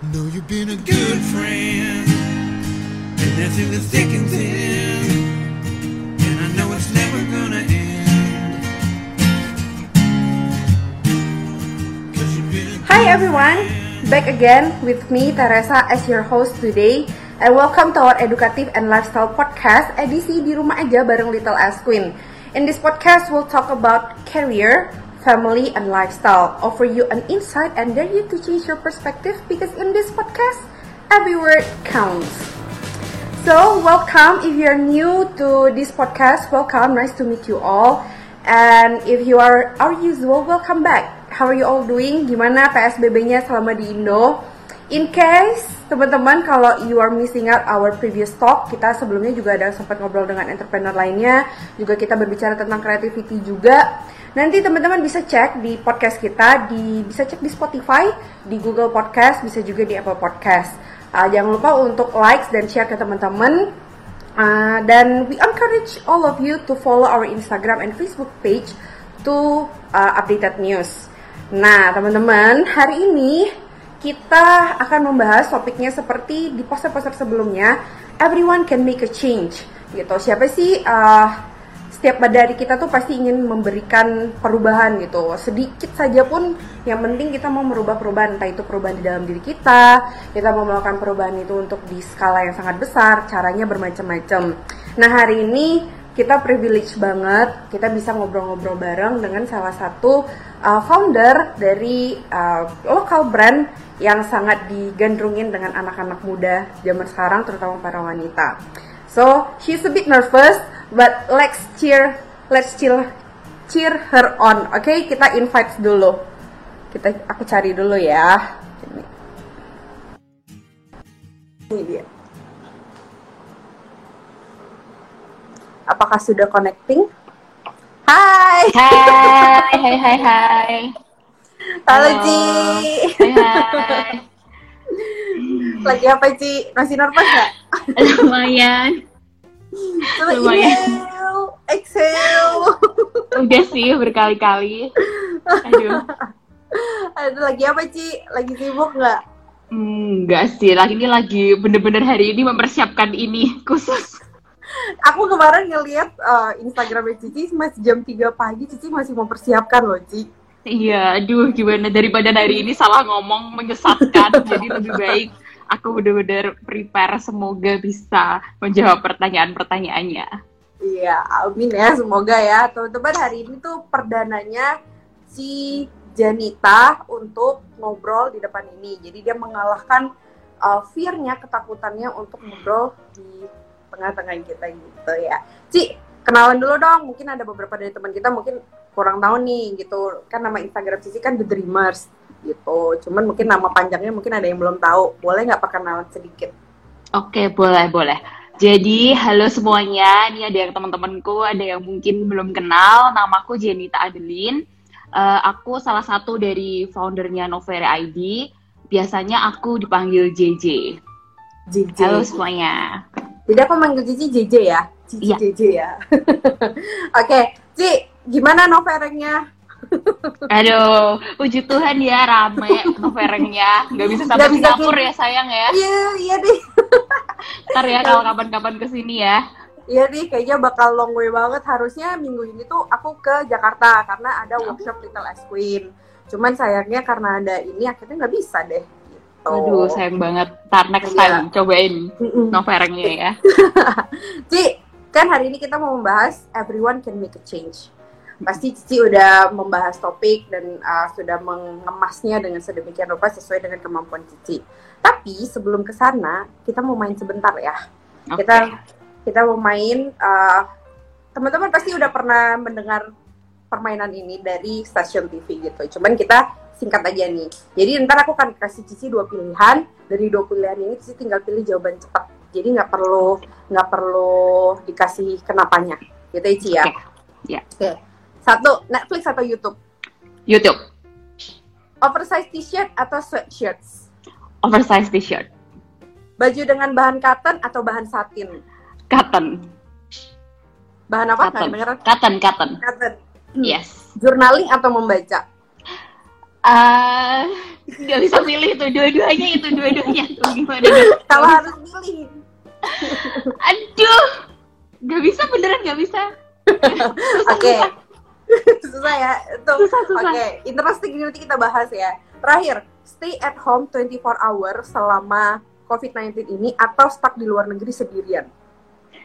Know you've been a good friend, and that's in the thick and thin. And I know it's never gonna end. Hi everyone, back again with me Teresa as your host today and welcome to our educative and lifestyle podcast edisi di rumah aja bareng Little As Queen. In this podcast we'll talk about career, family and lifestyle, offer you an insight and dare you to change your perspective because in this podcast every word counts. So, welcome. If you're new to this podcast, welcome. Nice to meet you all. And if you are our usual, welcome back. How are you all doing? Gimana PSBB-nya selama di Indo? In case teman-teman kalau you are missing out our previous talk, kita sebelumnya juga ada sempat ngobrol dengan entrepreneur lainnya, juga kita berbicara tentang creativity juga. Nanti teman-teman bisa cek di podcast kita, di bisa cek di Spotify, di Google Podcast, bisa juga di Apple Podcast. Uh, jangan lupa untuk likes dan share ke teman-teman. Uh, dan we encourage all of you to follow our Instagram and Facebook page to uh, updated news. Nah, teman-teman, hari ini kita akan membahas topiknya seperti di poster-poster sebelumnya. Everyone can make a change. Gitu. Siapa sih uh, setiap dari kita tuh pasti ingin memberikan perubahan gitu sedikit saja pun yang penting kita mau merubah perubahan entah itu perubahan di dalam diri kita kita mau melakukan perubahan itu untuk di skala yang sangat besar caranya bermacam-macam nah hari ini kita privilege banget kita bisa ngobrol-ngobrol bareng dengan salah satu uh, founder dari uh, lokal brand yang sangat digandrungin dengan anak-anak muda zaman sekarang terutama para wanita. So she's a bit nervous but let's cheer let's chill cheer her on oke okay? kita invite dulu. Kita aku cari dulu ya. Ini, ini dia apakah sudah connecting Hai Hai, hai, hai, hai. halo Halo. Ci Hai, hai. lagi apa Ci masih nervous nggak Lumayan. coba Lumayan. inhale exhale Udah sih berkali-kali. Aduh. Aduh, lagi apa Ci lagi sibuk nggak Hmm, Enggak sih, lagi ini lagi bener-bener hari ini mempersiapkan ini khusus. Aku kemarin ngeliat uh, Instagramnya Cici masih jam 3 pagi Cici masih mempersiapkan loh Ci Iya, aduh gimana daripada hari ini salah ngomong menyesatkan. Jadi lebih baik aku bener-bener prepare semoga bisa menjawab pertanyaan-pertanyaannya. Iya, amin ya, semoga ya. Teman-teman, hari ini tuh perdananya si Janita untuk ngobrol di depan ini. Jadi dia mengalahkan uh, fear-nya, ketakutannya untuk ngobrol di tengah-tengah kita gitu ya. Ci, kenalan dulu dong. Mungkin ada beberapa dari teman kita mungkin kurang tahu nih gitu. Kan nama Instagram Cici kan The Dreamers gitu. Cuman mungkin nama panjangnya mungkin ada yang belum tahu. Boleh nggak perkenalan sedikit? Oke, boleh, boleh. Jadi, halo semuanya. Ini ada yang teman-temanku, ada yang mungkin belum kenal. Namaku Jenita Adeline. Eh, aku salah satu dari foundernya Novere ID. Biasanya aku dipanggil JJ. JJ. Halo semuanya. Jadi aku manggil Cici JJ ya? Cici Iya. JJ ya. Oke, Ci, gimana noverengnya? Aduh, puji Tuhan ya rame Noverengnya. Nggak bisa sampai Nggak bisa Singapura ya sayang ya. Iya, iya deh. Ntar ya kalau kapan-kapan ke sini ya. Iya nih, kayaknya bakal long way banget. Harusnya minggu ini tuh aku ke Jakarta karena ada workshop Little S Queen. Cuman sayangnya karena ada ini akhirnya nggak bisa deh. Aduh, sayang banget. Ntar next Iya. time cobain Mm-mm. Noverengnya ya. Ci, kan hari ini kita mau membahas everyone can make a change. Pasti Cici udah membahas topik dan uh, sudah mengemasnya dengan sedemikian rupa sesuai dengan kemampuan Cici. Tapi sebelum ke sana, kita mau main sebentar ya. Oke. Kita kita mau main uh, teman-teman pasti udah pernah mendengar permainan ini dari stasiun TV gitu. Cuman kita singkat aja nih. Jadi ntar aku akan kasih Cici dua pilihan. Dari dua pilihan ini Cici tinggal pilih jawaban cepat. Jadi nggak perlu nggak perlu dikasih kenapanya. Gitu ya Ci ya. Oke. Ya. Oke. Satu, Netflix atau YouTube? YouTube. Oversize t-shirt atau sweatshirts? Oversize t-shirt. Baju dengan bahan cotton atau bahan satin? Cotton. Bahan apa? Cotton. Cotton, cotton. Cotton. Yes. Journaling atau membaca? Ah, nggak bisa pilih tuh dua-duanya itu dua-duanya tuh gimana nih? Kalau harus pilih. Aduh, nggak bisa beneran nggak bisa. Oke. susah. susah ya. Itu. Susah, susah. Oke, interesting ini nanti kita bahas ya. Terakhir, stay at home 24 hour selama COVID-19 ini atau stuck di luar negeri sendirian?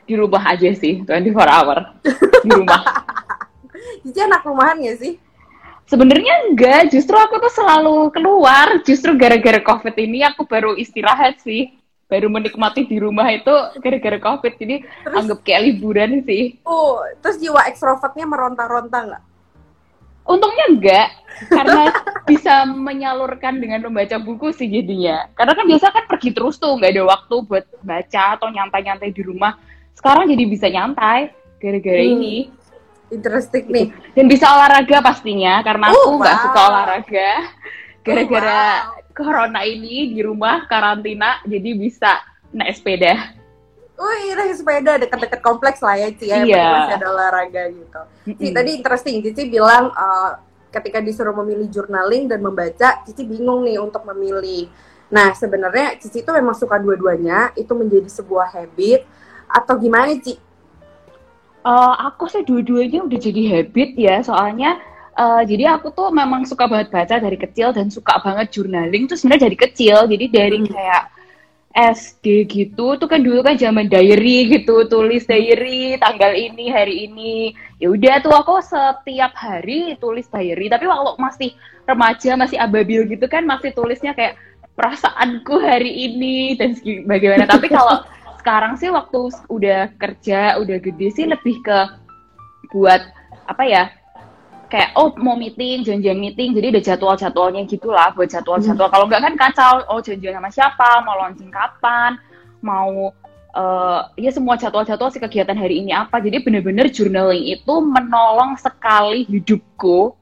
Di rumah aja sih, 24 hour di rumah. Cici anak rumahan gak sih? Sebenarnya enggak, justru aku tuh selalu keluar. Justru gara-gara COVID ini aku baru istirahat sih. Baru menikmati di rumah itu gara-gara COVID. Jadi Terus? anggap kayak liburan sih. Oh, terus jiwa ekstrovertnya meronta-ronta nggak? Untungnya enggak, karena bisa menyalurkan dengan membaca buku sih jadinya. Karena kan biasa kan pergi terus tuh, nggak ada waktu buat baca atau nyantai-nyantai di rumah. Sekarang jadi bisa nyantai gara-gara Hmm. ini. Interesting nih. Dan bisa olahraga pastinya, karena Oh, aku nggak wow. suka olahraga. Gara-gara wow. corona ini di rumah karantina, jadi bisa naik sepeda. Wih, naik sepeda deket-deket kompleks lah ya, Ci. Ya, penting masih ada olahraga gitu. Ci, Mm-mm. tadi interesting. Cici bilang uh, ketika disuruh memilih journaling dan membaca, Cici bingung nih untuk memilih. Nah, sebenarnya Cici itu memang suka dua-duanya. Itu menjadi sebuah habit atau gimana, Ci? Eh, aku sih dua-duanya udah jadi habit ya, soalnya eh, jadi aku tuh memang suka banget baca dari kecil dan suka banget journaling tuh sebenarnya dari kecil. Jadi dari Hmm. kayak SD gitu, tuh kan dulu kan zaman diary gitu, tulis diary tanggal ini, hari ini. Ya udah tuh aku setiap hari tulis diary. Tapi waktu masih remaja, masih ababil gitu kan, masih tulisnya kayak perasaanku hari ini dan bagaimana. Tapi kalau sekarang sih waktu udah kerja, udah gede sih lebih ke buat apa ya? Kayak oh mau meeting, janjian meeting, jadi ada jadwal-jadwalnya gitulah buat jadwal-jadwal. Kalau nggak kan kacau, oh janjian sama siapa, mau launching kapan, mau eh, ya semua jadwal-jadwal si kegiatan hari ini apa. Jadi bener-bener journaling itu menolong sekali hidupku.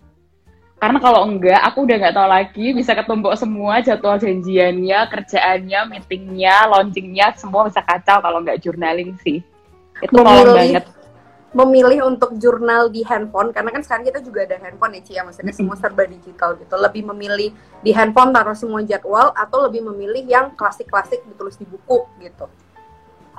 Karena kalau enggak, aku udah nggak tahu lagi bisa ketumpuk semua jadwal janjiannya, kerjaannya, meetingnya, launchingnya, semua bisa kacau kalau nggak journaling sih. Itu Memilih- banget. Memilih untuk jurnal di handphone, karena kan sekarang kita juga ada handphone ya, Ci. Ya, maksudnya semua serba digital gitu. Lebih memilih di handphone taruh semua jadwal atau lebih memilih yang klasik-klasik ditulis di buku gitu.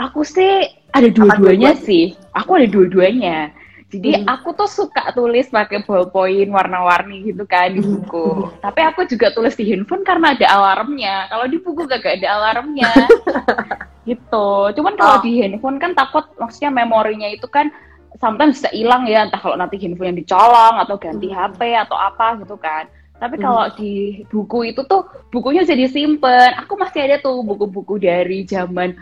Aku sih ada dua-duanya? dua-duanya sih. Aku ada dua-duanya. Jadi Hmm. aku tuh suka tulis pakai ballpoint warna-warni gitu kan di buku. Tapi aku juga tulis di handphone karena ada alarmnya. Kalau di buku gak ada alarmnya. gitu. Cuman kalau Oh. di handphone kan takut maksudnya memorinya itu kan sometimes bisa hilang ya entah kalau nanti handphone yang dicolong atau ganti Hmm. HP atau apa gitu kan. Tapi Hmm. kalau di buku itu tuh bukunya bisa disimpan. Aku masih ada tuh buku-buku dari zaman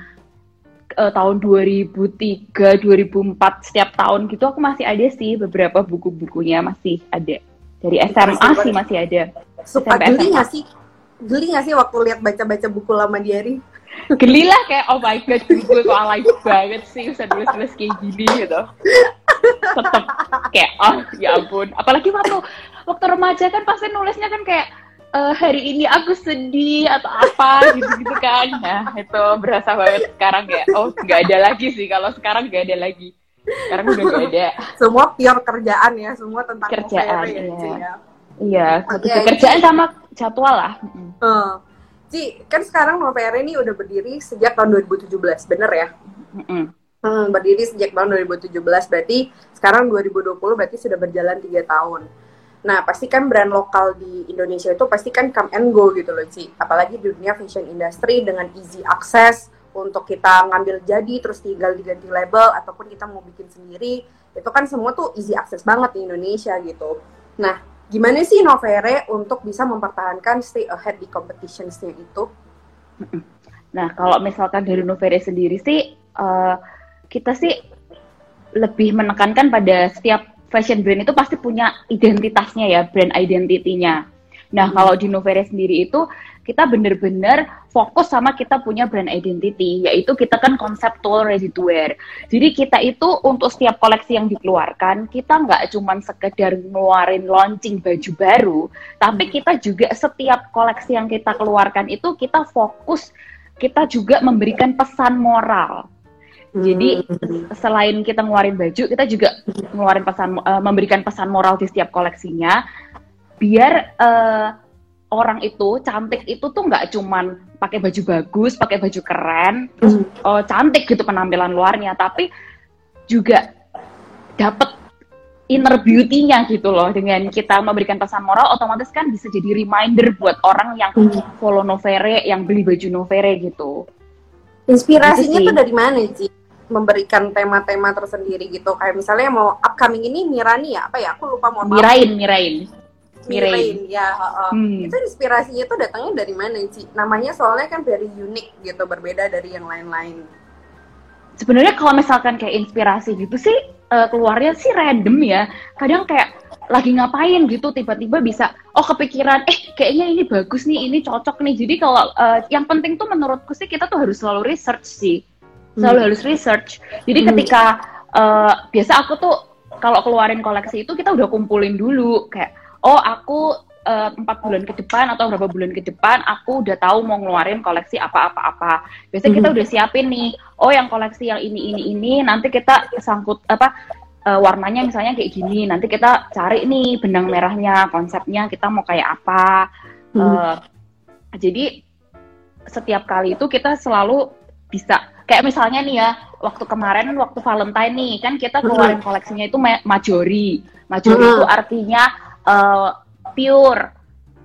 eh, tahun 2003, 2004 setiap tahun gitu aku masih ada sih beberapa buku-bukunya masih ada. Dari SMA Masih sih masih ada. Suka geli nggak sih? Geli nggak sih waktu lihat baca-baca buku lama diary? Geli lah kayak oh my god gue kok alay banget sih bisa tulis-tulis kayak gini gitu. Tetep kayak oh ya ampun. Apalagi waktu waktu remaja kan pasti nulisnya kan kayak eh, hari ini aku sedih atau apa gitu-gitu kan. Nah itu berasa banget sekarang kayak oh nggak ada lagi sih kalau sekarang nggak ada lagi. Sekarang udah nggak ada. Semua pure kerjaan ya, semua tentang Kerjaan, ya, iya. Ya. Iya, Oke, pekerjaan sama jadwal lah. Mm-mm. Eh, Ci, kan sekarang Novere ini udah berdiri sejak tahun 2017, bener ya? Mm-mm. Hmm, berdiri sejak tahun 2017, berarti sekarang 2020 berarti sudah berjalan tiga tahun. Nah, pasti kan brand lokal di Indonesia itu pasti kan come and go gitu loh, Ci. Apalagi di dunia fashion industry dengan easy access untuk kita ngambil jadi terus tinggal diganti label ataupun kita mau bikin sendiri. Itu kan semua tuh easy access banget di Indonesia gitu. Nah, gimana sih Novere untuk bisa mempertahankan stay ahead di competitions-nya itu? Nah, kalau misalkan dari Novere sendiri sih, eh, kita sih lebih menekankan pada setiap fashion brand itu pasti punya identitasnya ya, brand identity-nya. Nah, Hmm. kalau di Novere sendiri itu kita bener-bener fokus sama kita punya brand identity, yaitu kita kan konseptual ready to wear. Jadi kita itu untuk setiap koleksi yang dikeluarkan, kita nggak cuman sekedar ngeluarin launching baju baru, tapi kita juga setiap koleksi yang kita keluarkan itu kita fokus, kita juga memberikan pesan moral. Jadi selain kita ngeluarin baju, kita juga ngeluarin pesan, eh, memberikan pesan moral di setiap koleksinya, biar eh, orang itu cantik itu tuh nggak cuman pakai baju bagus, pakai baju keren, terus oh, cantik gitu penampilan luarnya, tapi juga dapat inner beauty-nya gitu loh. Dengan kita memberikan pesan moral otomatis kan bisa jadi reminder buat orang yang follow Novere, yang beli baju Novere gitu. Inspirasinya Gitu tuh dari mana sih? Memberikan tema-tema tersendiri gitu. Kayak misalnya mau upcoming ini Mirani ya, apa ya? Aku lupa mau Mirain, mirain. Mirain. Ya. heeh. Hmm. Itu inspirasinya tuh datangnya dari mana sih? Namanya soalnya kan very unik gitu, berbeda dari yang lain-lain. Sebenarnya kalau misalkan kayak inspirasi gitu sih eh, keluarnya sih random ya. Kadang kayak lagi ngapain gitu tiba-tiba bisa oh kepikiran eh kayaknya ini bagus nih ini cocok nih jadi kalau eh, yang penting tuh menurutku sih kita tuh harus selalu research sih selalu Hmm. harus research jadi Hmm. ketika eh, biasa aku tuh kalau keluarin koleksi itu kita udah kumpulin dulu kayak oh aku eh, empat bulan ke depan atau berapa bulan ke depan aku udah tahu mau ngeluarin koleksi apa-apa-apa biasanya kita Mhm. udah siapin nih oh yang koleksi yang ini ini ini nanti kita sangkut apa eh, warnanya misalnya kayak gini nanti kita cari nih benang merahnya konsepnya kita mau kayak apa Hmm. Eh, jadi setiap kali itu kita selalu bisa kayak misalnya nih ya waktu kemarin waktu Valentine nih kan kita keluarin koleksinya itu ma- majori majori Mhm. itu artinya eh, pure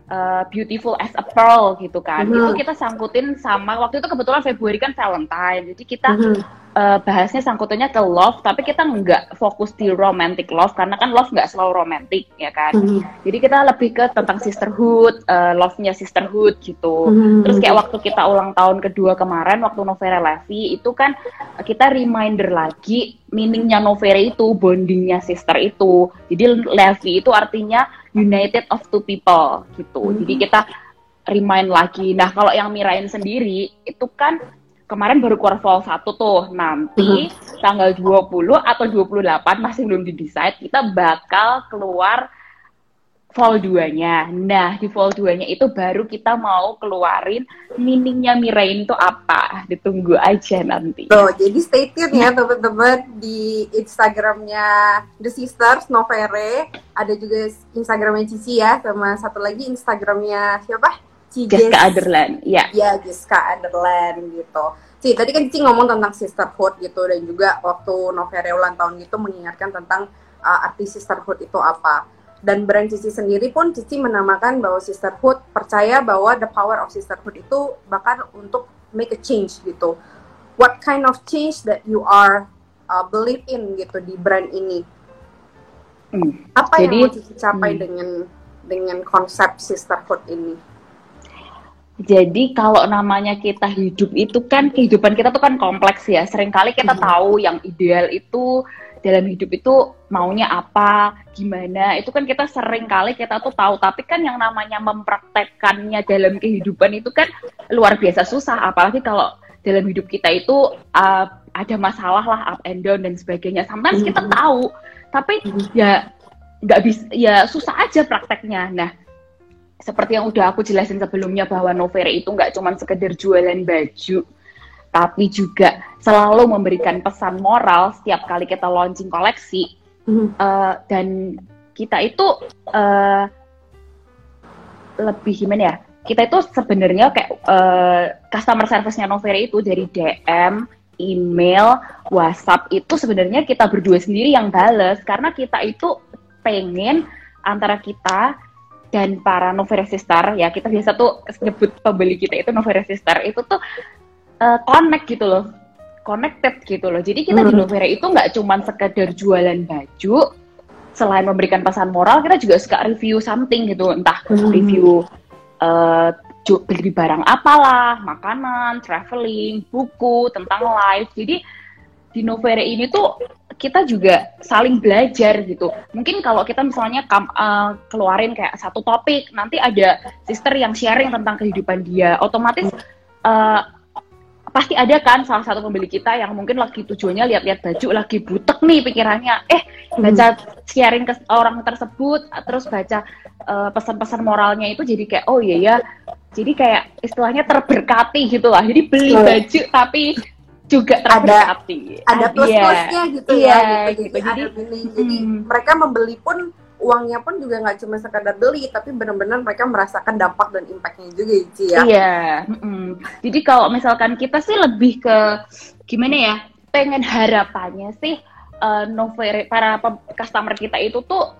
eh, beautiful as a pearl gitu kan Mhm. itu kita sangkutin sama waktu itu kebetulan Februari kan Valentine jadi kita Mhm. Eh, bahasnya sangkutannya ke love tapi kita nggak fokus di romantic love karena kan love nggak selalu romantic ya kan Mhm. jadi kita lebih ke tentang sisterhood eh, love-nya sisterhood gitu Mhm. Terus kayak waktu kita ulang tahun kedua kemarin waktu Novere Levi itu kan kita reminder lagi meaningnya Novere itu bondingnya sister itu. Jadi Levi itu artinya united of two people gitu. Hmm. Jadi kita remind lagi. Nah kalau yang Mirain sendiri itu kan kemarin baru keluar fall 1 tuh. Nanti tanggal 20 atau 28 masih belum didesain kita bakal keluar fall 2-nya. Nah, di fall 2-nya itu baru kita mau keluarin meaningnya Mirain itu apa. Ditunggu aja nanti. Tuh, jadi stay tune ya teman-teman di Instagramnya The Sisters Novere. Ada juga Instagramnya Cici ya, sama satu lagi Instagramnya siapa? Jessica Underland. Ya. Ya, Jessica Underland gitu. Ci, tadi kan Cici ngomong tentang sisterhood gitu dan juga waktu Novere ulang tahun gitu mengingatkan tentang uh, arti sisterhood itu apa. Dan brand Cici sendiri pun Cici menamakan bahwa sisterhood percaya bahwa the power of sisterhood itu bahkan untuk make a change gitu. What kind of change that you are uh, believe in gitu di brand ini? Hmm. Apa Jadi, yang mau Cici capai hmm. dengan dengan konsep sisterhood ini? Jadi kalau namanya kita hidup itu kan kehidupan kita tuh kan kompleks ya. Seringkali kita Mhm. tahu yang ideal itu dalam hidup itu maunya apa, gimana. Itu kan kita sering kali kita tuh tahu. Tapi kan yang namanya mempraktekkannya dalam kehidupan itu kan luar biasa susah. Apalagi kalau dalam hidup kita itu uh, ada masalah lah up and down dan sebagainya. Sometimes kita Mhm. tahu, tapi Mhm. ya nggak bisa, ya susah aja prakteknya. Nah seperti yang udah aku jelasin sebelumnya bahwa Novere itu nggak cuma sekedar jualan baju, tapi juga selalu memberikan pesan moral setiap kali kita launching koleksi. Eh, dan kita itu eh, lebih gimana ya? Kita itu sebenarnya kayak eh, customer service-nya Novere itu dari DM, email, WhatsApp itu sebenarnya kita berdua sendiri yang bales karena kita itu pengen antara kita dan para Novere Sister ya kita biasa tuh nyebut pembeli kita itu Novere Sister itu tuh eh, connect gitu loh connected gitu loh jadi kita di Hmm. Novere itu nggak cuman sekedar jualan baju selain memberikan pesan moral kita juga suka review something gitu entah Hmm. review eh, ju- beli barang apalah makanan traveling buku tentang life jadi di Novere ini tuh kita juga saling belajar gitu. Mungkin kalau kita misalnya kam- eh, keluarin kayak satu topik, nanti ada sister yang sharing tentang kehidupan dia, otomatis eh, pasti ada kan salah satu pembeli kita yang mungkin lagi tujuannya lihat-lihat baju, lagi butek nih pikirannya, eh baca sharing ke orang tersebut, terus baca eh, pesan-pesan moralnya itu jadi kayak oh iya ya, jadi kayak istilahnya terberkati gitu lah. Jadi beli baju tapi juga terberkati. ada Ah, plus iya. plusnya gitu Iya, ya gitu. gitu. Jadi, ada Jadi, meaning. Jadi hmm. mereka membeli pun uangnya pun juga nggak cuma sekadar beli tapi benar-benar mereka merasakan dampak dan impactnya juga Ci ya Iya. mm-mm. Jadi kalau misalkan kita sih lebih ke gimana ya? Pengen harapannya sih eh, Novere para customer kita itu tuh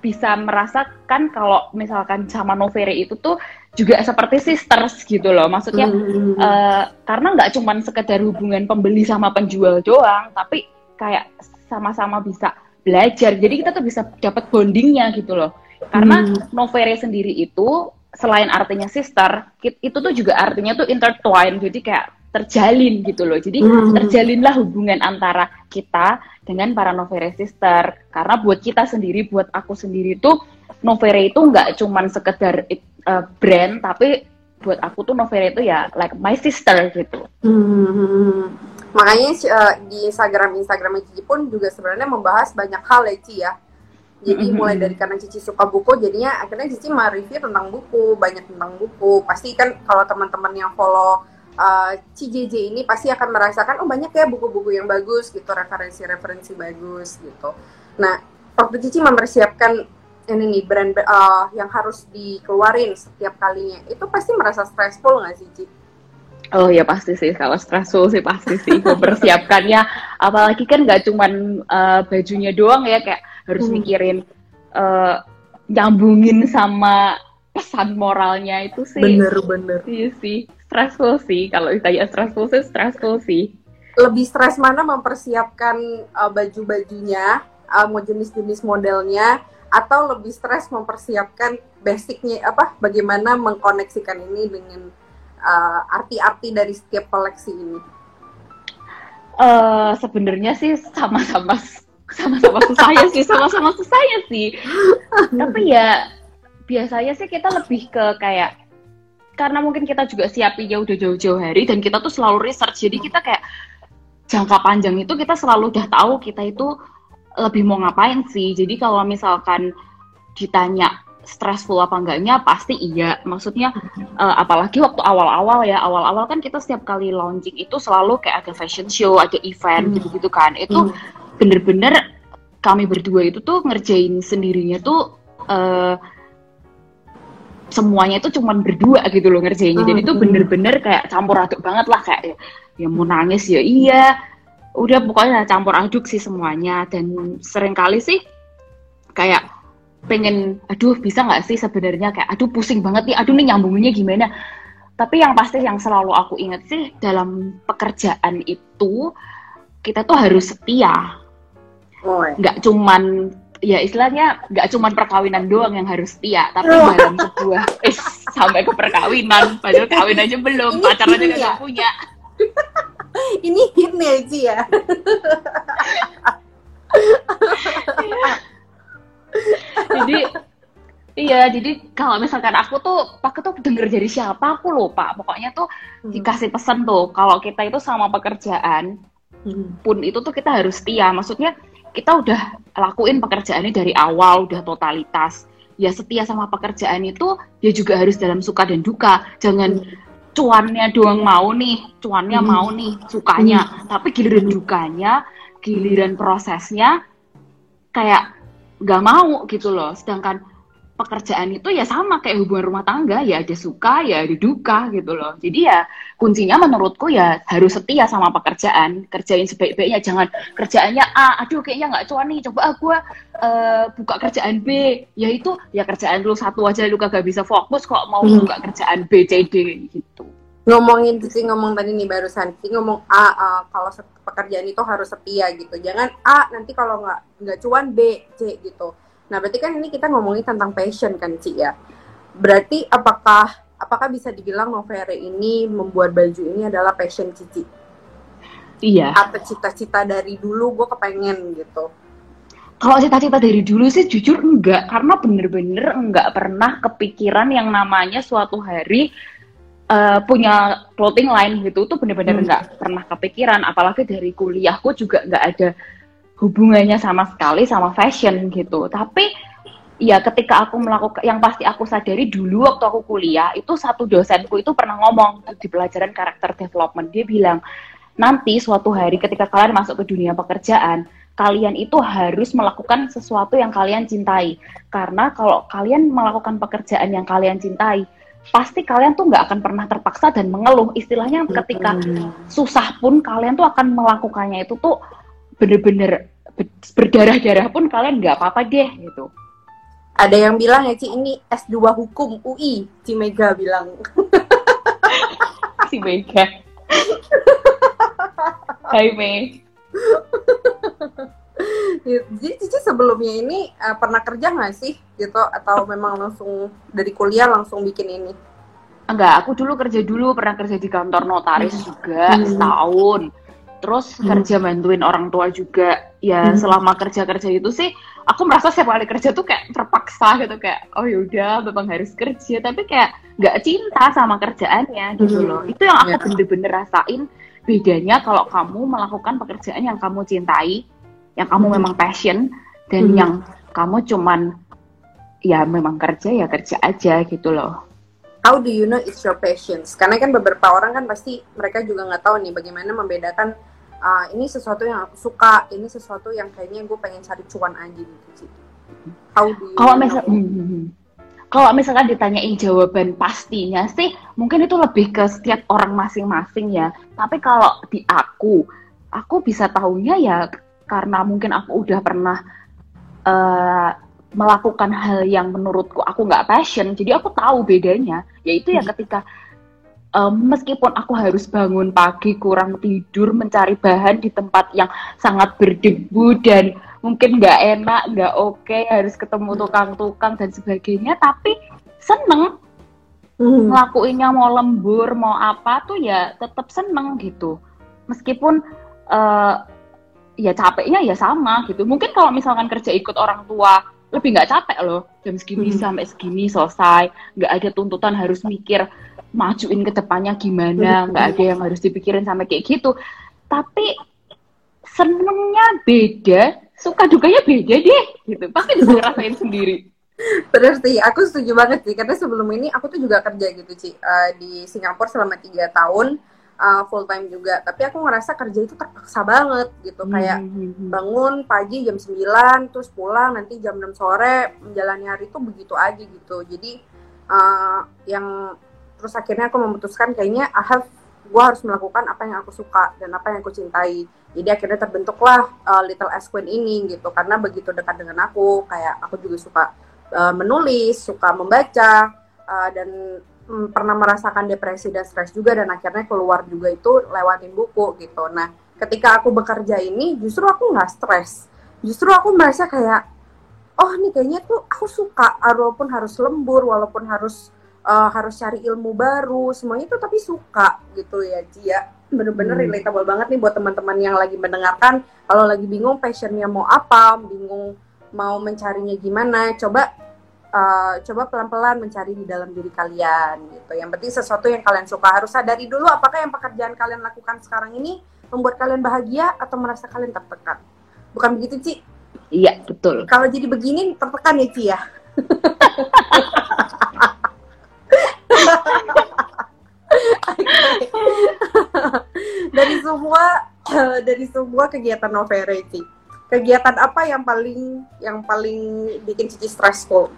bisa merasakan kalau misalkan sama Novere itu tuh juga seperti sisters gitu loh. Maksudnya Hmm. eh, karena nggak cuman sekedar hubungan pembeli sama penjual doang, tapi kayak sama-sama bisa belajar. Jadi kita tuh bisa dapat bondingnya gitu loh. Karena Hmm. Novere sendiri itu selain artinya sister, itu tuh juga artinya tuh intertwine. Jadi kayak terjalin gitu loh. Jadi Hmm. terjalinlah hubungan antara kita dengan para Novere sister. Karena buat kita sendiri, buat aku sendiri tuh Novere itu nggak cuman sekedar uh, brand, tapi buat aku tuh Novere itu ya like my sister gitu. Hmm. Makanya eh, di Instagram Instagram Cici pun juga sebenarnya membahas banyak hal ya Ci ya. Jadi Mhm. mulai dari karena Cici suka buku, jadinya akhirnya Cici mereview tentang buku, banyak tentang buku. Pasti kan kalau teman-teman yang follow uh, CJJ ini pasti akan merasakan oh banyak ya buku-buku yang bagus gitu, referensi-referensi bagus gitu. Nah, waktu Cici mempersiapkan ini nih brand uh, yang harus dikeluarin setiap kalinya, itu pasti merasa stressful nggak sih Ci? Oh ya pasti sih. Kalau stressful sih pasti sih. Mempersiapkannya apalagi kan nggak cuman uh, bajunya doang ya kayak harus Hmm. mikirin uh, nyambungin sama pesan moralnya itu sih. Bener-bener. iya sih. Stressful sih. Kalau ditanya stressful sih stressful sih. Lebih stres mana mempersiapkan uh, baju-bajunya, uh, mau jenis-jenis modelnya, atau lebih stres mempersiapkan basicnya apa? Bagaimana mengkoneksikan ini dengan uh, arti-arti dari setiap koleksi ini? eh sebenarnya sih sama-sama sama-sama susah ya sih sama-sama susah ya sih tapi ya biasanya sih kita lebih ke kayak karena mungkin kita juga siapinnya udah jauh-jauh hari dan kita tuh selalu research jadi kita kayak jangka panjang itu kita selalu udah tahu kita itu lebih mau ngapain sih jadi kalau misalkan ditanya stressful apa enggaknya pasti iya maksudnya eh, apalagi waktu awal-awal ya awal-awal kan kita setiap kali launching itu selalu kayak ada fashion show ada event Hmm. gitu-gitu kan itu Hmm. bener-bener kami berdua itu tuh ngerjain sendirinya tuh eh, semuanya itu cuman berdua gitu loh ngerjainnya jadi itu Hmm. bener-bener kayak campur aduk banget lah kayak ya, ya mau nangis ya iya udah pokoknya campur aduk sih semuanya. Dan sering kali sih kayak pengen aduh bisa nggak sih sebenarnya? Kayak aduh pusing banget nih. Aduh nih nyambunginnya gimana? Tapi yang pasti yang selalu aku ingat sih dalam pekerjaan itu kita tuh harus setia. Oh, nggak cuman ya istilahnya nggak cuman perkawinan doang yang harus setia tapi Oh. dalam sebuah eh, sampai ke perkawinan. Padahal kawin aja belum Ini pacar aja nggak ya? punya Ini nih Ci ya. jadi iya jadi kalau misalkan aku tuh aku tuh denger dari siapa aku lupa pokoknya tuh dikasih pesan tuh kalau kita itu sama pekerjaan Hmm. pun itu tuh kita harus setia. Maksudnya kita udah lakuin pekerjaan ini dari awal udah totalitas. Ya setia sama pekerjaan itu ya juga harus dalam suka dan duka. Jangan cuannya doang mau nih cuannya Hmm. mau nih sukanya. Tapi giliran dukanya giliran prosesnya kayak nggak mau gitu loh. Sedangkan pekerjaan itu ya sama kayak hubungan rumah tangga ya ada suka ya ada duka gitu loh. Jadi ya kuncinya menurutku ya harus setia sama pekerjaan. Kerjain sebaik-baiknya jangan kerjaannya A aduh kayaknya nggak cuan nih coba aku buka kerjaan B. Ya itu ya kerjaan lu satu aja lu kagak bisa fokus kok mau Hmm. buka kerjaan B C D gitu. Ngomongin Cici ngomong tadi nih barusan Cici ngomong A uh, kalau pekerjaan itu harus setia gitu. Jangan A nanti kalau nggak nggak cuan B C gitu nah berarti kan ini kita ngomongin tentang passion kan Ci ya berarti apakah apakah bisa dibilang Novere ini membuat baju ini adalah passion Cici iya atau cita-cita dari dulu gue kepengen gitu Kalau cita-cita dari dulu sih jujur enggak, karena bener-bener enggak pernah kepikiran yang namanya suatu hari eh, punya clothing line gitu tuh bener-bener Hmm. enggak pernah kepikiran. Apalagi dari kuliahku juga enggak ada hubungannya sama sekali sama fashion gitu. Tapi ya ketika aku melakukan, yang pasti aku sadari dulu waktu aku kuliah itu satu dosenku itu pernah ngomong di pelajaran karakter development dia bilang nanti suatu hari ketika kalian masuk ke dunia pekerjaan kalian itu harus melakukan sesuatu yang kalian cintai. Karena kalau kalian melakukan pekerjaan yang kalian cintai, pasti kalian tuh nggak akan pernah terpaksa dan mengeluh. Istilahnya ketika susah pun kalian tuh akan melakukannya itu tuh bener-bener berdarah-darah pun kalian nggak apa-apa deh gitu. Ada yang bilang ya Ci ini S2 hukum UI, Ci Mega bilang. Si Mega. Hai Mei. Jadi Cici sebelumnya ini eh, pernah kerja nggak sih gitu atau memang langsung dari kuliah langsung bikin ini? Enggak, aku dulu kerja dulu, pernah kerja di kantor notaris juga Hmm. setahun. Terus Hmm. kerja bantuin orang tua juga. Ya Hmm. selama kerja-kerja itu sih, aku merasa setiap kali kerja tuh kayak terpaksa gitu kayak, oh yaudah, memang harus kerja. Tapi kayak nggak cinta sama kerjaannya gitu Hmm. loh. Itu yang aku Ya. bener-bener rasain bedanya kalau kamu melakukan pekerjaan yang kamu cintai, yang kamu Hmm. memang passion, dan Hmm. yang kamu cuman ya memang kerja ya kerja aja gitu loh. How do you know it's your passions? Karena kan beberapa orang kan pasti mereka juga nggak tahu nih bagaimana membedakan ah, ini sesuatu yang aku suka, ini sesuatu yang kayaknya gue pengen cari cuan aja gitu sih. How do you Kalau misal, hmm, hmm, hmm. kalau misalkan ditanyain jawaban pastinya sih, mungkin itu lebih ke setiap orang masing-masing ya. Tapi kalau di aku, aku bisa tahunya ya karena mungkin aku udah pernah eh, melakukan hal yang menurutku aku nggak passion, jadi aku tahu bedanya. Yaitu ya ketika em, meskipun aku harus bangun pagi kurang tidur mencari bahan di tempat yang sangat berdebu dan mungkin nggak enak, nggak oke, harus ketemu tukang-tukang dan sebagainya, tapi seneng. Hmm. ngelakuinnya mau lembur mau apa tuh ya tetap seneng gitu. Meskipun eh, ya capeknya ya sama gitu. Mungkin kalau misalkan kerja ikut orang tua lebih nggak capek loh. Jam segini Hmm. sampai segini selesai nggak ada tuntutan harus mikir majuin ke depannya gimana Hmm. nggak ada yang harus dipikirin sampai kayak gitu. Tapi senengnya beda suka dukanya beda deh gitu. Pasti bisa ngerasain sendiri. Bener sih, aku setuju banget sih. Karena sebelum ini aku tuh juga kerja gitu Ci. Eh, di Singapura selama tiga tahun eh, full time juga. Tapi aku ngerasa kerja itu terpaksa banget gitu. Kayak Hmm. bangun pagi jam 9 terus pulang nanti jam 6 sore menjalani hari itu begitu aja gitu. Jadi uh, yang terus akhirnya aku memutuskan kayaknya I have gue harus melakukan apa yang aku suka dan apa yang aku cintai. Jadi akhirnya terbentuklah uh, Little S Queen ini gitu. Karena begitu dekat dengan aku kayak aku juga suka uh, menulis suka membaca uh, dan mm, pernah merasakan depresi dan stres juga dan akhirnya keluar juga itu lewatin buku gitu. Nah ketika aku bekerja ini justru aku nggak stres. Justru aku merasa kayak oh nih kayaknya tuh aku suka walaupun harus lembur walaupun harus uh, harus cari ilmu baru semuanya tuh tapi suka gitu ya Cia. Bener-bener Hmm. relatable banget nih buat teman-teman yang lagi mendengarkan. Kalau lagi bingung passionnya mau apa bingung mau mencarinya gimana coba uh, coba pelan-pelan mencari di dalam diri kalian gitu. Yang penting sesuatu yang kalian suka. Harus sadari dulu apakah yang pekerjaan kalian lakukan sekarang ini membuat kalian bahagia atau merasa kalian tertekan. Bukan begitu Ci? Iya betul. Kalau jadi begini tertekan ya Ci ya dari semua dari semua kegiatan Novere Ci kegiatan apa yang paling yang paling bikin Cici stressful?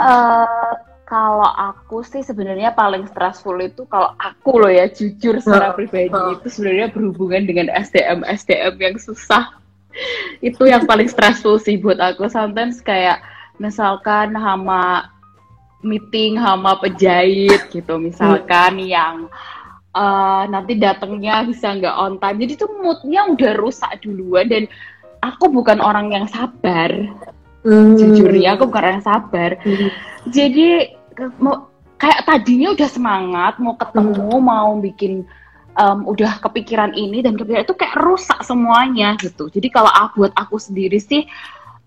Eh, kalau aku sih sebenarnya paling stressful itu kalau aku loh ya jujur secara pribadi heeh. itu sebenarnya berhubungan dengan SDM SDM yang susah. Itu yang paling stressful sih buat aku. Sometimes kayak misalkan sama meeting sama penjahit gitu misalkan yang eh, nanti datangnya bisa nggak on time. Jadi tuh moodnya udah rusak duluan dan aku bukan orang yang sabar. Jujurnya aku bukan orang yang sabar. Jadi ke- mau kayak tadinya udah semangat mau ketemu mau bikin em, udah kepikiran ini dan kepikiran itu kayak rusak semuanya gitu. Jadi kalau aku, buat aku sendiri sih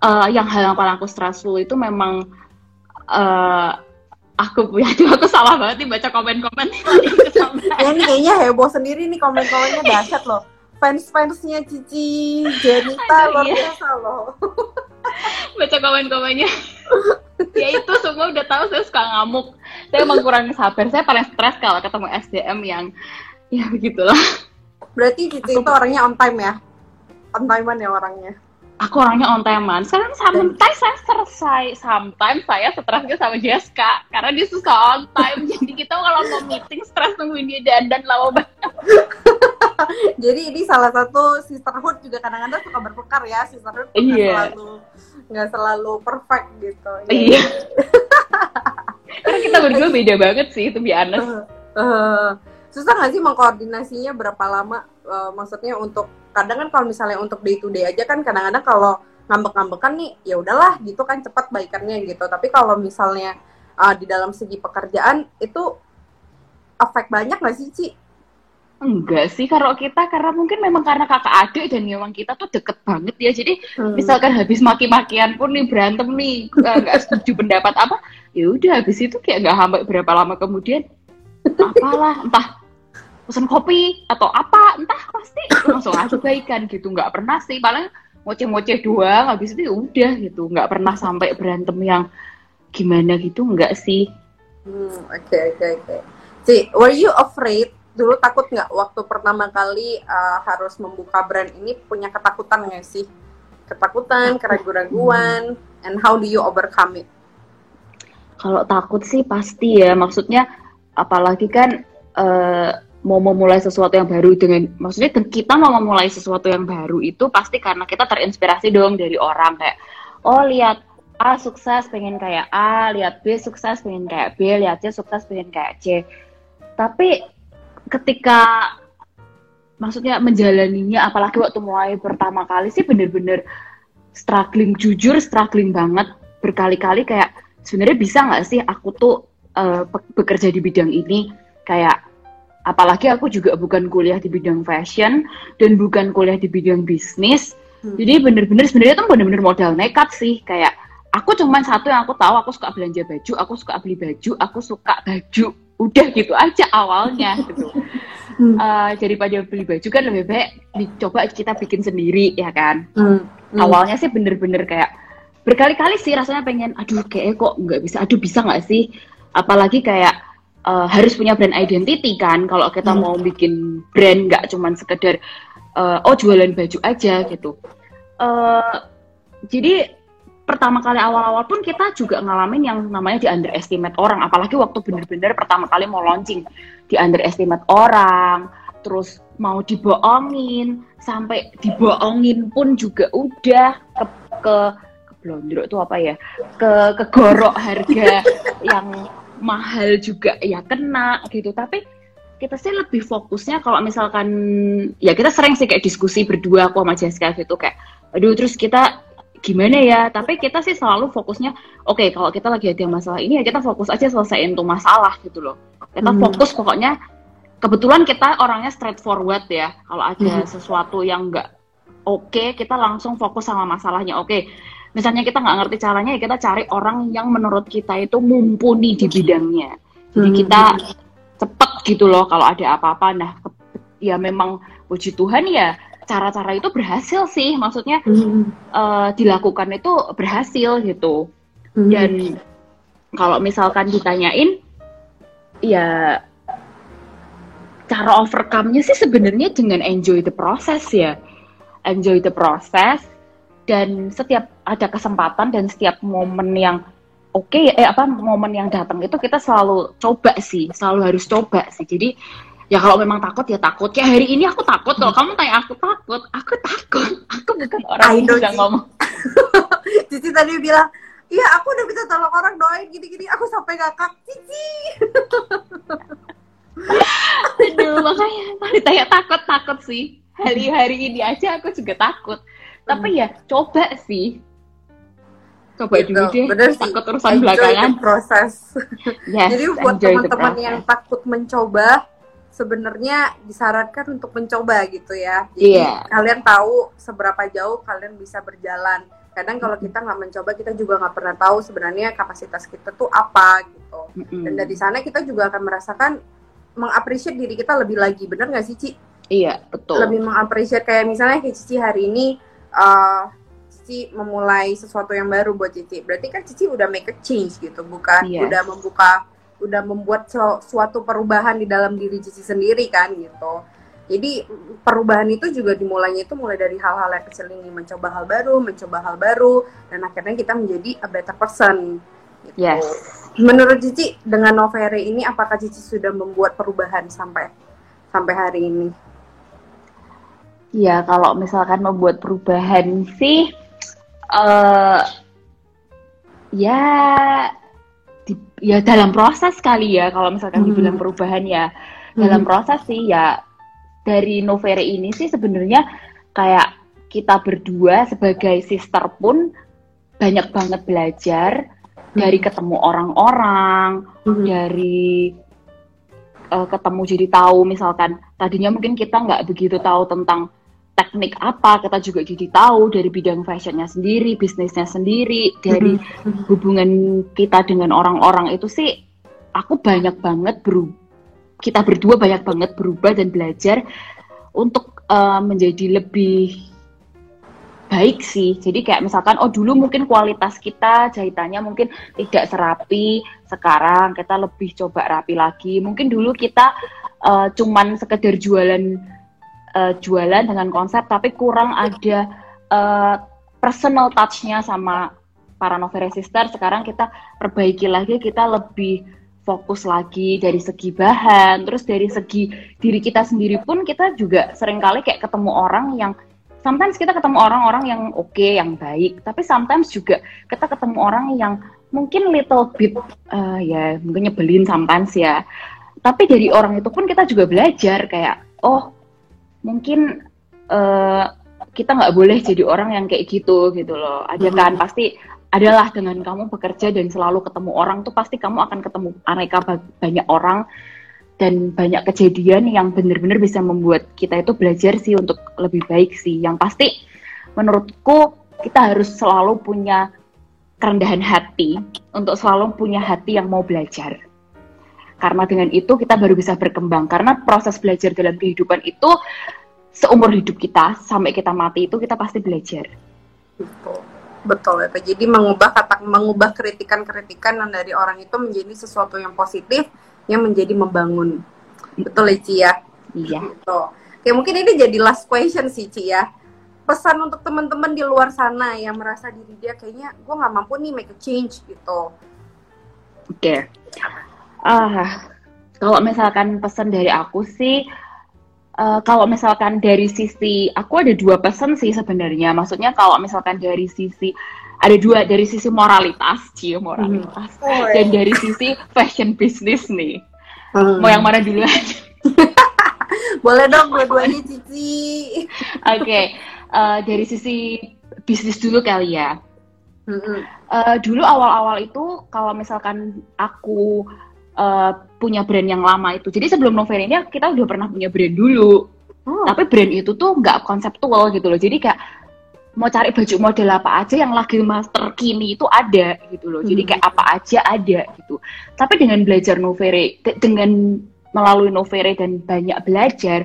eh, yang hal yang paling aku stressful itu memang eh aku punya aku salah banget nih baca komen-komen. Ya ini kayaknya heboh sendiri nih komen-komennya dahsyat loh. Fans-fansnya Cici Jenita luar iya. biasa loh. Baca komen-komennya. Ya itu semua udah tahu saya suka ngamuk. Saya emang kurang sabar. Saya paling stres kalau ketemu SDM yang ya begitulah. Berarti Cici Aku- itu orangnya on time ya? On time ya orangnya? Aku orangnya on timean. Sekarang sometimes saya selesai, sometimes saya stresnya sama Jessica karena dia suka on time. Jadi kita kalau mau meeting stres nungguin dia dandan lama banget. Jadi ini salah satu sisterhood juga kadang-kadang suka berpekar ya sisterhood nggak Iya. selalu nggak selalu perfect gitu. Iya. karena kita berdua beda banget sih, to be honest. Eh, susah nggak sih mengkoordinasinya berapa lama? Eh, maksudnya untuk kadang kan kalau misalnya untuk day to day aja kan kadang-kadang kalau ngambek-ngambekan nih ya udahlah gitu kan cepat baikannya gitu. Tapi kalau misalnya eh, di dalam segi pekerjaan itu efek banyak nggak sih Ci? Enggak sih, kalau kita karena mungkin memang karena kakak adik dan memang kita tuh deket banget ya. Jadi Hmm. misalkan habis maki-makian pun nih berantem nih eh, nggak setuju pendapat apa, ya udah habis itu kayak nggak sampai berapa lama kemudian apalah entah pesan kopi atau apa entah pasti langsung aja baikan gitu nggak pernah sih paling ngoceh-ngoceh doang habis itu ya udah gitu nggak pernah sampai berantem yang gimana gitu nggak sih Hmm, oke oke oke. Ci, were you afraid? Dulu takut nggak waktu pertama kali uh, harus membuka brand ini punya ketakutan nggak sih? Ketakutan, keraguan-raguan, and how do you overcome it? Kalau takut sih pasti ya, maksudnya apalagi kan eh, mau memulai sesuatu yang baru dengan, maksudnya kita mau memulai sesuatu yang baru itu pasti karena kita terinspirasi dong dari orang kayak, oh lihat A sukses pengen kayak A, lihat B sukses pengen kayak B, lihat C sukses pengen kayak C. Tapi ketika maksudnya menjalaninya, apalagi waktu mulai pertama kali sih bener-bener struggling jujur, struggling banget berkali-kali kayak sebenarnya bisa nggak sih aku tuh pe- bekerja di bidang ini kayak apalagi aku juga bukan kuliah di bidang fashion dan bukan kuliah di bidang bisnis Hmm. jadi bener-bener sebenarnya tuh bener-bener modal nekat sih kayak aku cuman satu yang aku tahu aku suka belanja baju aku suka beli baju aku suka baju udah gitu aja awalnya gitu Hmm. Eh, daripada beli baju kan lebih baik dicoba kita bikin sendiri ya kan Hmm. Hmm. awalnya sih bener-bener kayak berkali-kali sih rasanya pengen aduh kayak kok nggak bisa aduh bisa nggak sih apalagi kayak eh, harus punya brand identity kan. Kalau kita Hmm. mau bikin brand nggak cuman sekedar eh, oh jualan baju aja gitu. Eh, jadi pertama kali awal-awal pun kita juga ngalamin yang namanya di underestimate orang. Apalagi waktu bener-bener pertama kali mau launching di underestimate orang terus mau dibohongin sampai dibohongin pun juga udah ke ke keblondrok itu apa ya? Ke kegorok harga yang mahal juga ya kena gitu. Tapi kita sih lebih fokusnya kalau misalkan ya kita sering sih kayak diskusi berdua aku sama Jessica gitu kayak aduh terus kita gimana ya? Tapi kita sih selalu fokusnya oke kalau kita lagi ada masalah ini ya kita fokus aja selesaiin tuh masalah gitu loh. Kita Hmm. fokus pokoknya kebetulan kita orangnya straightforward ya. Kalau ada Hmm. sesuatu yang nggak oke kita langsung fokus sama masalahnya. Oke misalnya kita nggak ngerti caranya ya kita cari orang yang menurut kita itu mumpuni di bidangnya jadi Hmm. kita cepet gitu loh kalau ada apa-apa nah ya memang puji Tuhan ya cara-cara itu berhasil sih maksudnya Hmm. eh, dilakukan itu berhasil gitu Hmm. dan kalau misalkan ditanyain ya cara overcome-nya sih sebenarnya dengan enjoy the process ya enjoy the process dan setiap ada kesempatan dan setiap momen yang oke eh apa momen yang datang itu kita selalu coba sih selalu harus coba sih jadi ya kalau memang takut ya takut kayak hari ini aku takut kalau kamu tanya aku takut aku takut aku bukan orang yang bisa ngomong Cici tadi bilang, iya aku udah bisa tolong orang doain gini-gini, aku sampai ngakak. Cici. Aduh, makanya kalau ditanya takut takut sih. Hari-hari ini aja aku juga takut. Tapi ya coba sih. Coba Gitu, dulu deh. bener sih. Takut urusan Enjoy belakangan. the process. Yes, Jadi buat teman-teman yang takut mencoba, sebenarnya disarankan untuk mencoba gitu ya. Jadi Iya. kalian tahu seberapa jauh kalian bisa berjalan. Kadang kalau kita nggak mencoba, kita juga nggak pernah tahu sebenarnya kapasitas kita tuh apa gitu. Mm-mm. Dan dari sana kita juga akan merasakan mengapresiasi diri kita lebih lagi, bener nggak sih Ci? Iya, betul. Lebih mengapresiasi kayak misalnya kayak Cici hari ini, uh, Cici memulai sesuatu yang baru buat Cici. Berarti kan Cici udah make a change gitu, bukan? Yes. Udah membuka, udah membuat su- suatu perubahan di dalam diri Cici sendiri kan gitu. Jadi perubahan itu juga dimulainya itu mulai dari hal-hal yang kecil ini, mencoba hal baru, mencoba hal baru, dan akhirnya kita menjadi a better person. Gitu. Yes. Menurut Cici, dengan Novere ini apakah Cici sudah membuat perubahan sampai sampai hari ini? Ya, kalau misalkan membuat perubahan sih, eh ya, di- ya dalam proses kali ya. Kalau misalkan Hmm. dibilang perubahan ya, dalam Hmm. proses sih ya. Dari Novere ini sih sebenarnya kayak kita berdua sebagai sister pun banyak banget belajar dari ketemu orang-orang, Mhm. dari eh, ketemu jadi tahu misalkan tadinya mungkin kita nggak begitu tahu tentang teknik apa kita juga jadi tahu dari bidang fashionnya sendiri bisnisnya sendiri dari Mhm. hubungan kita dengan orang-orang itu sih aku banyak banget beru kita berdua banyak banget berubah dan belajar untuk eh, menjadi lebih baik sih. Jadi kayak misalkan oh dulu mungkin kualitas kita jahitannya mungkin tidak serapi, sekarang kita lebih coba rapi lagi. Mungkin dulu kita eh, cuman sekedar jualan eh, jualan dengan konsep tapi kurang ada eh, personal touch-nya sama para novel sister. Sekarang kita perbaiki lagi, kita lebih fokus lagi dari segi bahan, terus dari segi diri kita sendiri pun kita juga sering kali kayak ketemu orang yang sometimes kita ketemu orang-orang yang oke, yang baik, tapi sometimes juga kita ketemu orang yang mungkin little bit eh, ya mungkin nyebelin sometimes ya. Tapi dari orang itu pun kita juga belajar kayak oh mungkin eh, kita nggak boleh jadi orang yang kayak gitu gitu loh. Ada kan pasti adalah dengan kamu bekerja dan selalu ketemu orang tuh pasti kamu akan ketemu aneka ba- banyak orang dan banyak kejadian yang benar-benar bisa membuat kita itu belajar sih untuk lebih baik sih. Yang pasti menurutku kita harus selalu punya kerendahan hati untuk selalu punya hati yang mau belajar. Karena dengan itu kita baru bisa berkembang. Karena proses belajar dalam kehidupan itu seumur hidup kita sampai kita mati itu kita pasti belajar. Betul. Betul itu. Jadi mengubah kata mengubah kritikan-kritikan yang dari orang itu menjadi sesuatu yang positif yang menjadi membangun. Betul ya Ci ya? Iya. Gitu. Oke, mungkin ini jadi last question sih Ci ya. Pesan untuk teman-teman di luar sana yang merasa diri dia kayaknya gue nggak mampu nih make a change gitu. Oke. Ah, kalau misalkan pesan dari aku sih, eh, kalau misalkan dari sisi aku ada dua pesan sih sebenarnya. Maksudnya kalau misalkan dari sisi ada dua dari sisi moralitas, cie moralitas, Oh, dan dari sisi fashion business nih. Hmm. Mau yang mana dulu aja? Boleh dong dua-duanya Cici. Oke, eh, dari sisi bisnis dulu kali ya. Mm-mm. Eh, dulu awal-awal itu kalau misalkan aku eh, punya brand yang lama itu, jadi sebelum Novera ini kita udah pernah punya brand dulu, Oh. tapi brand itu tuh nggak konseptual gitu loh. Jadi kayak mau cari baju model apa aja yang lagi master kini itu ada gitu loh. Jadi Hmm. kayak apa aja ada gitu. Tapi dengan belajar Novere, de- dengan melalui Novere dan banyak belajar,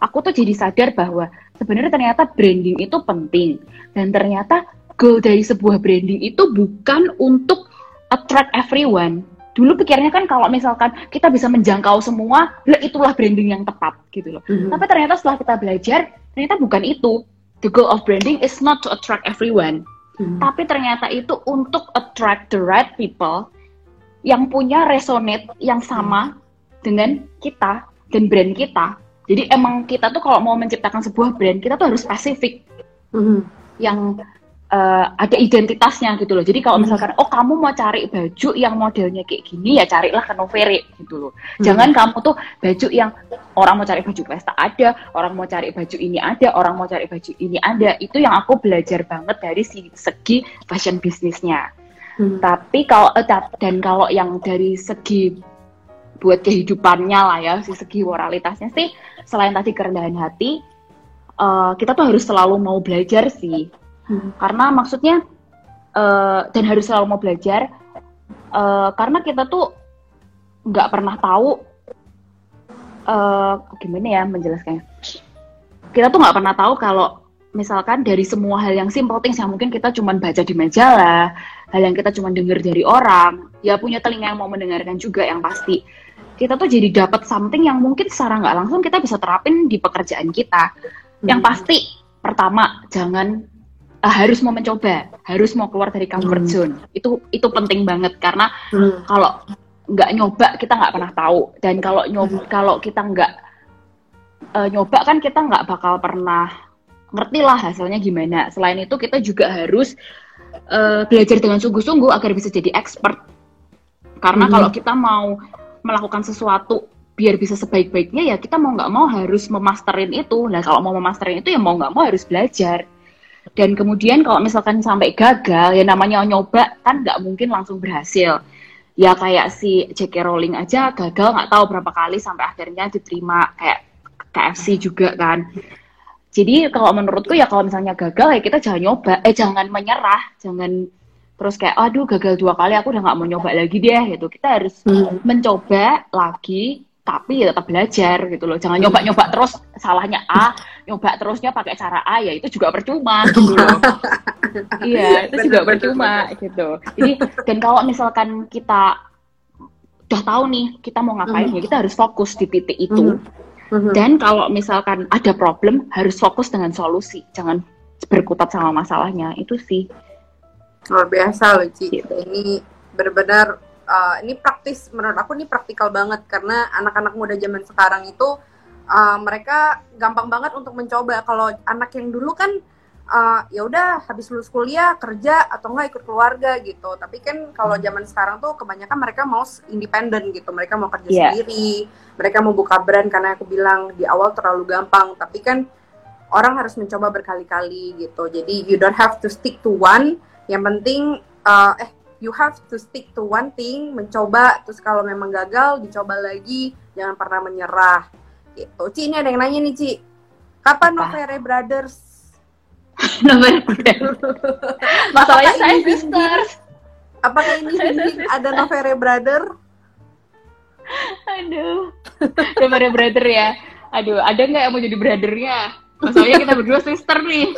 aku tuh jadi sadar bahwa sebenarnya ternyata branding itu penting dan ternyata goal dari sebuah branding itu bukan untuk attract everyone. Dulu pikirnya kan kalau misalkan kita bisa menjangkau semua, lah itulah branding yang tepat gitu loh. Mhm. Tapi ternyata setelah kita belajar, ternyata bukan itu. The goal of branding is not to attract everyone, Mhm. tapi ternyata itu untuk attract the right people yang punya resonate yang sama dengan kita dan brand kita. Jadi emang kita tuh kalau mau menciptakan sebuah brand, kita tuh harus spesifik Mhm. yang eh, ada identitasnya gitu loh. Jadi kalau Hmm. misalkan oh kamu mau cari baju yang modelnya kayak gini ya carilah ke Novere gitu loh. Hmm. Jangan kamu tuh baju yang orang mau cari baju pesta ada, orang mau cari baju ini ada, orang mau cari baju ini ada. Itu yang aku belajar banget dari si- segi fashion bisnisnya. Mhm. Tapi kalau eh, dan kalau yang dari segi buat kehidupannya lah ya, si segi moralitasnya sih selain tadi kerendahan hati, eh, kita tuh harus selalu mau belajar sih Mhm. karena maksudnya eh, dan harus selalu mau belajar eh, karena kita tuh nggak pernah tahu eh, gimana ya menjelaskannya kita tuh nggak pernah tahu kalau misalkan dari semua hal yang simple things yang mungkin kita cuma baca di majalah hal yang kita cuma dengar dari orang ya punya telinga yang mau mendengarkan juga yang pasti kita tuh jadi dapat something yang mungkin secara nggak langsung kita bisa terapin di pekerjaan kita. Yang Hmm. pasti pertama jangan eh, harus mau mencoba, harus mau keluar dari comfort Hmm. zone. Itu itu penting banget karena Hmm. kalau nggak nyoba kita nggak pernah tahu dan kalau nyoba kalau kita nggak eh, nyoba kan kita nggak bakal pernah ngerti lah hasilnya gimana. Selain itu kita juga harus eh, belajar dengan sungguh-sungguh agar bisa jadi expert. Karena Mhm. kalau kita mau melakukan sesuatu biar bisa sebaik-baiknya ya kita mau nggak mau harus memasterin itu. Nah kalau mau memasterin itu ya mau nggak mau harus belajar. Dan kemudian kalau misalkan sampai gagal ya namanya nyoba kan nggak mungkin langsung berhasil. Ya kayak si J.K. Rowling aja gagal nggak tahu berapa kali sampai akhirnya diterima kayak KFC juga kan. Jadi kalau menurutku ya kalau misalnya gagal ya kita jangan nyoba, eh jangan menyerah, jangan terus kayak aduh gagal dua kali aku udah nggak mau nyoba lagi deh gitu. Kita harus Hmm. mencoba lagi tapi ya tetap belajar gitu loh. Jangan nyoba-nyoba terus salahnya A, nyoba terusnya pakai cara A ya itu juga percuma gitu loh. iya, itu juga percuma gitu. Jadi dan kalau misalkan kita udah tahu nih kita mau ngapain ya kita harus fokus di titik itu. Mhm. Dan kalau misalkan ada problem, harus fokus dengan solusi, jangan berkutat sama masalahnya. Itu sih. luar biasa loh Ci Gitu. ini benar-benar uh, ini praktis menurut aku ini praktikal banget. Karena anak-anak muda zaman sekarang itu uh, mereka gampang banget untuk mencoba. Kalau anak yang dulu kan uh, ya udah habis lulus kuliah kerja atau enggak ikut keluarga gitu. Tapi kan kalau Hmm. zaman sekarang tuh kebanyakan mereka mau independen gitu. Mereka mau kerja Iya. sendiri mereka mau buka brand. Karena aku bilang di awal terlalu gampang. Tapi kan orang harus mencoba berkali-kali gitu. Jadi you don't have to stick to one. Yang penting uh, eh you have to stick to one thing mencoba terus kalau memang gagal dicoba lagi jangan pernah menyerah gitu Ci ini ada yang nanya nih Ci kapan Apa? Novere Brothers Nomor Masalahnya Apakah saya sisters. apakah ini ada Novere Brother Aduh. Nomor brother ya. Aduh, ada nggak yang mau jadi brothernya? Masalahnya kita berdua sister nih.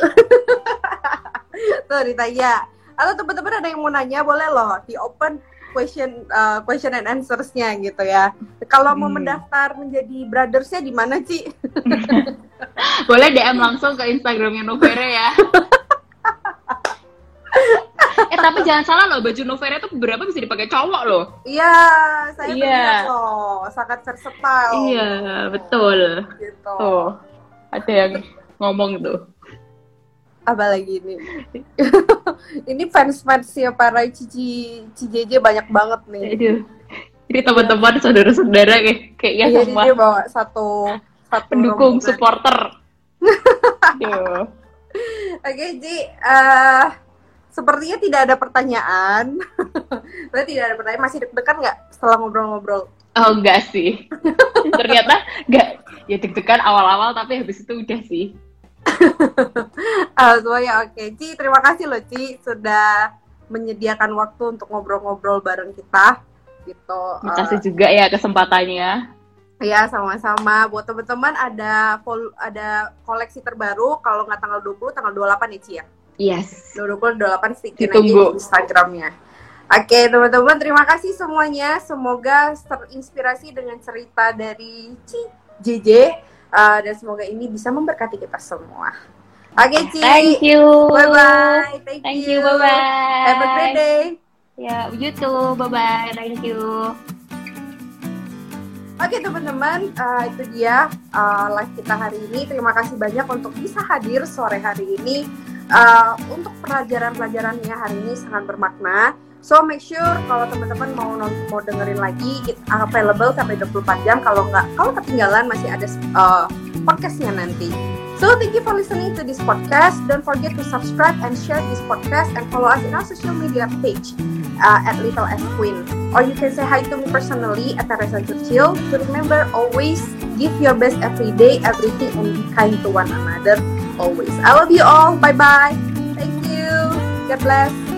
tuh ditanya atau teman-teman ada yang mau nanya boleh loh di open question uh, question and answersnya gitu ya kalau mau Hmm. mendaftar menjadi brothersnya di mana Ci Boleh DM langsung ke Instagramnya Novere ya. eh tapi jangan salah loh, baju Novere itu beberapa bisa dipakai cowok loh. Iya, saya Iya. melihat loh, sangat versatile. Iya, betul. Gitu. Tuh, ada yang ngomong tuh. Apa lagi ini? ini fans-fansnya para Cici CJJ banyak banget nih. Aduh. Ini teman-teman saudara-saudara kayak kayaknya Jadi semua dia bawa satu satu pendukung rombongan. supporter. Oke, Ji. eh, sepertinya tidak ada pertanyaan. Berarti tidak ada pertanyaan. Masih deg-degan nggak setelah ngobrol-ngobrol? Oh enggak sih. Ternyata enggak. Ya deg-degan awal-awal tapi habis itu udah sih. Ah, semuanya oke. Ci, terima kasih loh Ci sudah menyediakan waktu untuk ngobrol-ngobrol bareng kita. Gitu. Makasih Eh, juga ya kesempatannya. Ya, sama-sama. Buat teman-teman ada ada koleksi terbaru kalau nggak tanggal 20, tanggal 28 ya, Ci ya. Yes. 20 28 stikin aja Ditunggu. di Instagramnya. Oke, teman-teman, terima kasih semuanya. Semoga terinspirasi dengan cerita dari Ci JJ uh, dan semoga ini bisa memberkati kita semua. Oke, Ci. Thank you. Bye bye. Thank, Thank you. Bye bye. Have a great day. Ya, you too. Bye bye. Thank you. Oke teman-teman, uh, itu dia uh, live kita hari ini. Terima kasih banyak untuk bisa hadir sore hari ini. Uh, untuk pelajaran-pelajarannya hari ini sangat bermakna. So make sure kalau teman-teman mau nonton, mau dengerin lagi, it available sampai 24 jam. Kalau nggak, kalau ketinggalan masih ada uh, podcastnya nanti. So thank you for listening to this podcast. Don't forget to subscribe and share this podcast and follow us in our social media page uh, at Little S Queen. Or you can say hi to me personally at Teresa Churchill. To remember, always give your best every day, everything, and be kind to one another. Always. I love you all. Bye bye. Thank you. God bless.